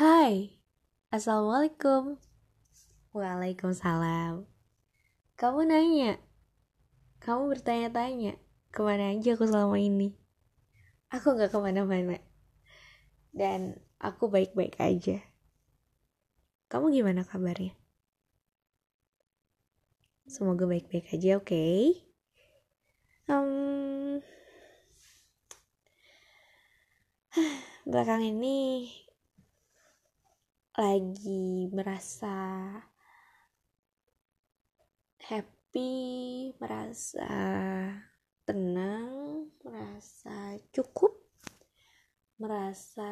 Hai, Assalamualaikum Waalaikumsalam Kamu nanya Kamu bertanya-tanya Ke mana aja aku selama ini Aku gak ke mana-mana Dan aku baik-baik aja Kamu gimana kabarnya? Semoga baik-baik aja, oke? Okay? Um, belakang ini lagi merasa happy, merasa tenang, merasa cukup, merasa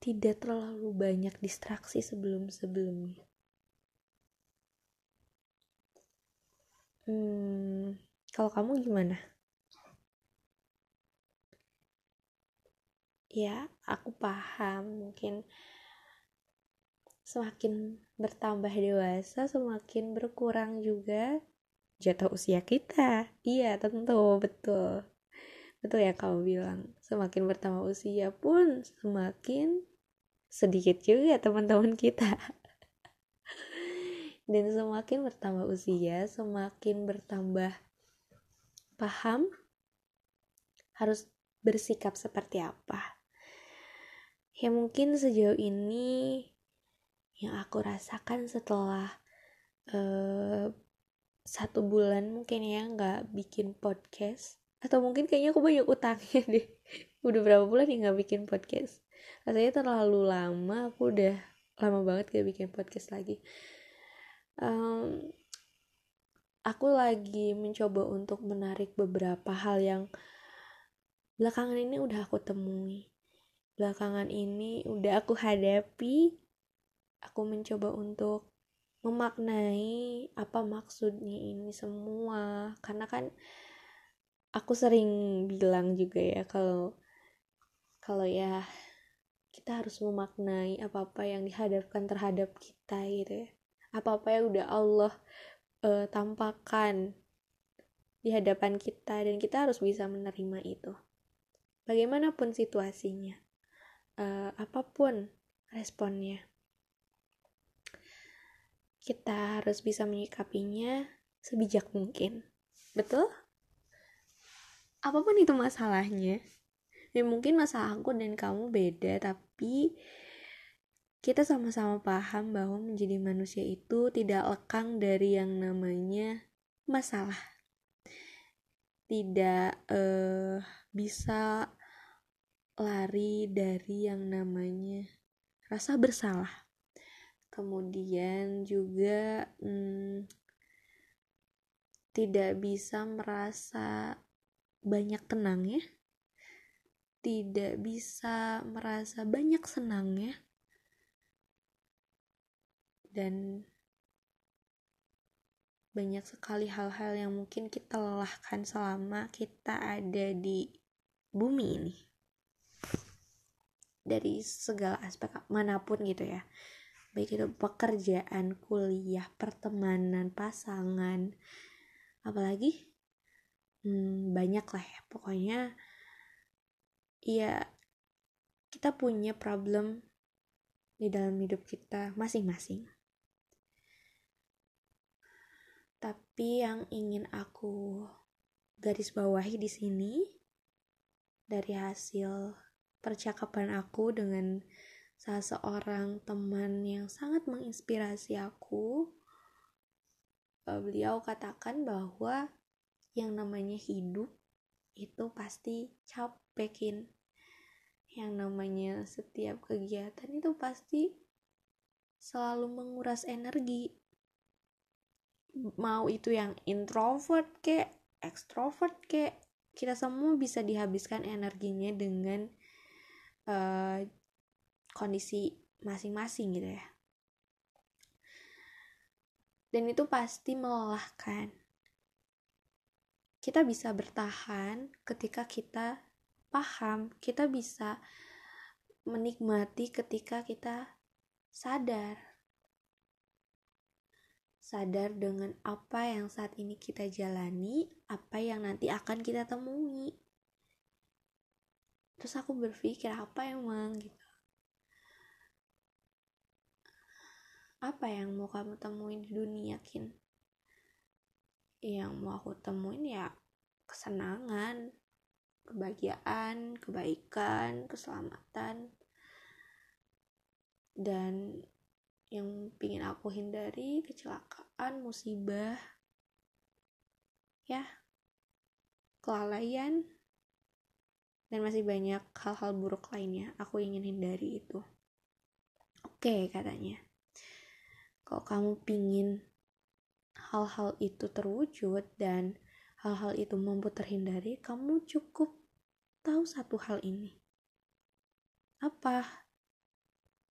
tidak terlalu banyak distraksi sebelum-sebelumnya. Hmm, kalau kamu gimana? Ya, aku paham mungkin semakin bertambah dewasa semakin berkurang juga jatuh usia kita. Iya tentu betul. Betul ya kamu bilang. Semakin bertambah usia pun semakin sedikit juga teman-teman kita. Dan semakin bertambah usia semakin bertambah paham harus bersikap seperti apa. Ya mungkin sejauh ini yang aku rasakan setelah uh, satu bulan mungkin ya nggak bikin podcast. Atau mungkin kayaknya aku banyak utangnya deh. Udah berapa bulan ya nggak bikin podcast? Rasanya terlalu lama aku udah lama banget gak bikin podcast lagi. Um, aku lagi mencoba untuk menarik beberapa hal yang belakangan ini udah aku temui. Belakangan ini udah aku hadapi aku mencoba untuk memaknai apa maksudnya ini semua. Karena kan aku sering bilang juga ya kalau kalau ya kita harus memaknai apa-apa yang dihadapkan terhadap kita gitu ya. Apa-apa yang udah Allah uh, tampakkan di hadapan kita dan kita harus bisa menerima itu. Bagaimanapun situasinya uh, apa pun responnya kita harus bisa menyikapinya sebijak mungkin. Betul? Apa pun itu masalahnya. Ya mungkin masalah aku dan kamu beda, tapi kita sama-sama paham bahwa menjadi manusia itu tidak lekang dari yang namanya masalah. Tidak uh, bisa lari dari yang namanya rasa bersalah kemudian juga hmm, tidak bisa merasa banyak tenang ya. Tidak bisa merasa banyak senang ya. Dan banyak sekali hal-hal yang mungkin kita lelahkan selama kita ada di bumi ini. Dari segala aspek mana pun gitu ya baik itu pekerjaan, kuliah, pertemanan, pasangan, apalagi? Hmm, banyak lah ya. Pokoknya ya kita punya problem di dalam hidup kita masing-masing. Tapi yang ingin aku garis bawahi di sini dari hasil percakapan aku dengan salah seorang teman yang sangat menginspirasi aku eh, beliau katakan bahwa yang namanya hidup itu pasti capekin. Yang namanya setiap kegiatan itu pasti selalu menguras energi. Mau itu yang introvert ke extrovert ke kita semua bisa dihabiskan energinya dengan uh, kondisi masing-masing gitu ya. Dan itu pasti melelahkan. Kita bisa bertahan ketika kita paham kita bisa menikmati ketika kita sadar. Sadar dengan apa yang saat ini kita jalani apa yang nanti akan kita temui. Terus aku berpikir apa emang gitu apa yang mau kamu temuin di dunia kin? Yang mau aku temuin ya kesenangan kebahagiaan kebaikan keselamatan. Dan yang pingin aku hindari kecelakaan musibah. Ya kelalaian dan masih banyak hal-hal buruk lainnya aku ingin hindari itu. Oke katanya kalau kamu pingin hal-hal itu terwujud dan hal-hal itu mampu terhindari, kamu cukup tahu satu hal ini. Apa?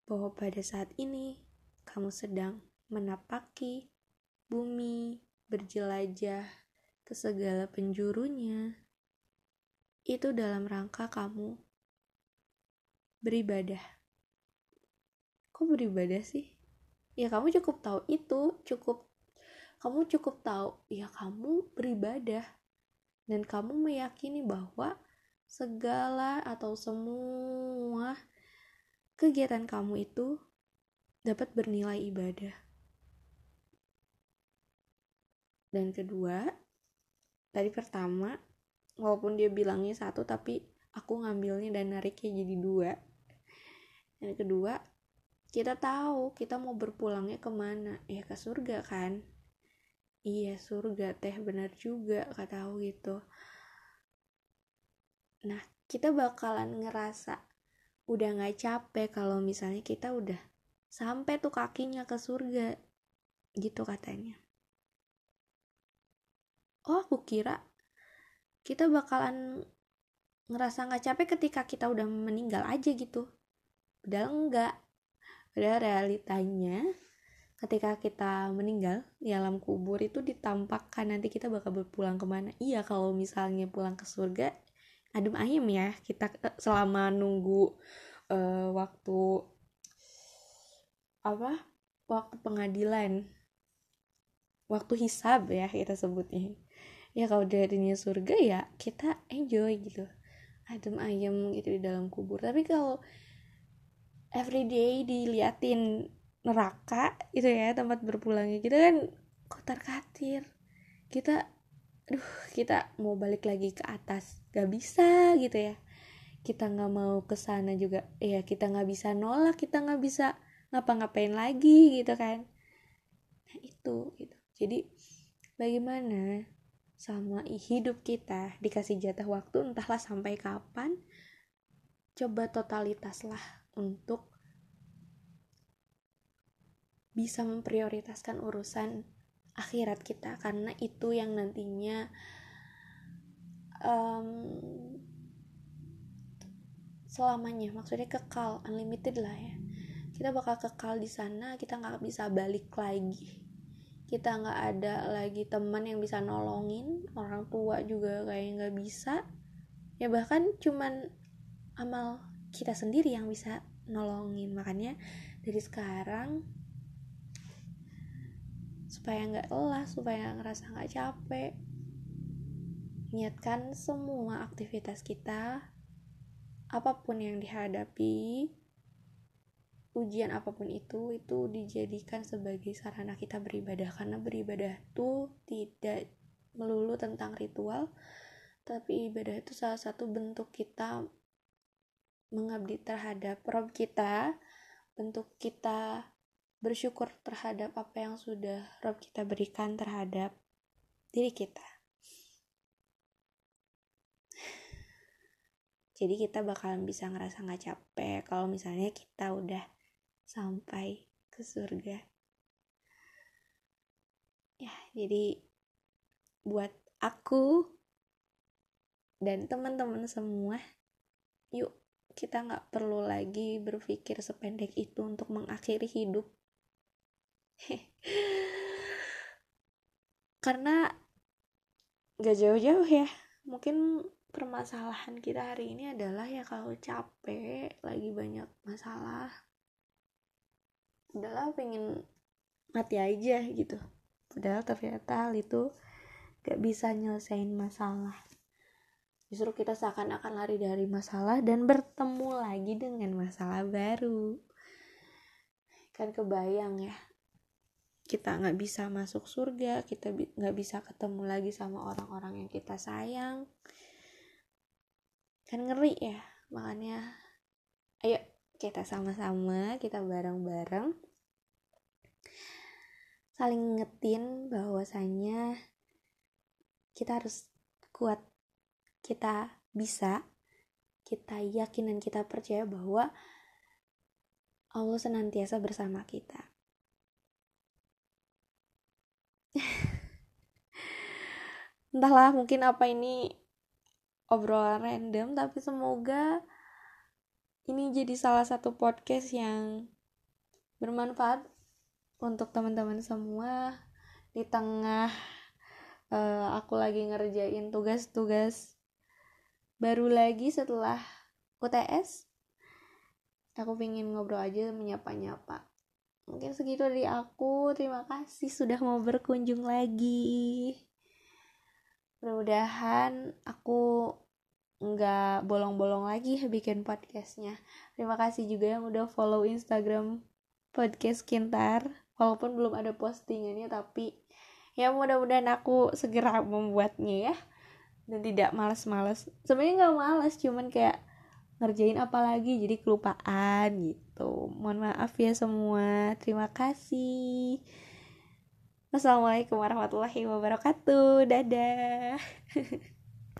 Bahwa pada saat ini kamu sedang menapaki bumi, berjelajah ke segala penjurunya. Itu dalam rangka kamu beribadah. Kok beribadah sih? Ya kamu cukup tahu itu cukup kamu cukup tahu ya kamu beribadah dan kamu meyakini bahwa segala atau semua kegiatan kamu itu dapat bernilai ibadah. Dan kedua, tadi pertama, walaupun dia bilangnya satu, tapi aku ngambilnya dan nariknya jadi dua. Dan kedua, kita tahu kita mau berpulangnya ke mana. Ya ke surga kan? Iya surga teh benar juga kata aku gitu. Nah kita bakalan ngerasa udah nggak capek kalau misalnya kita udah sampai tuh kakinya ke surga gitu katanya. Oh aku kira kita bakalan ngerasa nggak capek ketika kita udah meninggal aja gitu. Udah enggak Padahal realitanya ketika kita meninggal di alam kubur itu ditampakkan nanti kita bakal berpulang ke mana. Iya kalau misalnya pulang ke surga adem ayem ya. Kita eh, selama nunggu uh, waktu apa waktu pengadilan waktu hisab ya kita sebutnya. Ya kalau darinya surga ya kita enjoy gitu. Adem ayem gitu di dalam kubur. Tapi kalau everyday diliatin neraka itu ya tempat berpulangnya. Kita kan kotor katir. Kita aduh kita mau balik lagi ke atas. Gak bisa gitu ya. Kita nggak mau ke sana juga. Ya kita nggak bisa nolak kita nggak bisa ngapa-ngapain lagi gitu kan. Nah itu gitu. Jadi bagaimana sama hidup kita dikasih jatah waktu entahlah sampai kapan coba totalitas lah untuk bisa memprioritaskan urusan akhirat kita karena itu yang nantinya um, selamanya. Maksudnya kekal unlimited lah ya. Kita bakal kekal di sana kita nggak bisa balik lagi. Kita nggak ada lagi teman yang bisa nolongin orang tua juga kayak nggak bisa. Ya bahkan cuman amal kita sendiri yang bisa nolongin. Makanya dari sekarang supaya nggak lelah supaya ngerasa nggak capek niatkan semua aktivitas kita apa pun yang dihadapi ujian apa pun itu itu dijadikan sebagai sarana kita beribadah. Karena beribadah itu tidak melulu tentang ritual tapi ibadah itu salah satu bentuk kita mengabdi terhadap Rob kita, bentuk kita bersyukur terhadap apa yang sudah Rob kita berikan terhadap diri kita. Jadi kita bakalan bisa ngerasa nggak capek kalau misalnya kita udah sampai ke surga. Ya, jadi buat aku dan teman-teman semua, yuk kita nggak perlu lagi berpikir sependek itu untuk mengakhiri hidup. Karena gak jauh-jauh ya mungkin permasalahan kita hari ini adalah ya kalau capek lagi banyak masalah udahlah pengen mati aja gitu. Padahal ternyata hal itu gak bisa nyelesain masalah Justru kita seakan-akan lari dari masalah dan bertemu lagi dengan masalah baru. Kan kebayang ya, kita nggak bisa masuk surga kita nggak bisa ketemu lagi sama orang-orang yang kita sayang kan ngeri ya makanya ayo kita sama-sama kita bareng-bareng saling ngetin bahwasanya kita harus kuat kita bisa kita yakin dan kita percaya bahwa Allah senantiasa bersama kita. Entahlah mungkin apa ini obrolan random tapi semoga ini jadi salah satu podcast yang bermanfaat untuk teman-teman semua di tengah uh, aku lagi ngerjain tugas-tugas baru lagi setelah UTS aku pingin ngobrol aja menyapa-nyapa. Mungkin segitu dari aku. Terima kasih sudah mau berkunjung lagi. Mudah-mudahan aku nggak bolong-bolong lagi bikin podcastnya. Terima kasih juga yang udah follow instagram podcast kintar. Walaupun belum ada postingannya tapi ya mudah-mudahan aku segera membuatnya ya dan tidak males-males. Sebenarnya nggak males cuman kayak ngerjain apa lagi jadi kelupaan gitu. Mohon maaf ya semua. Terima kasih. Wassalamualaikum warahmatullahi wabarakatuh. Dadah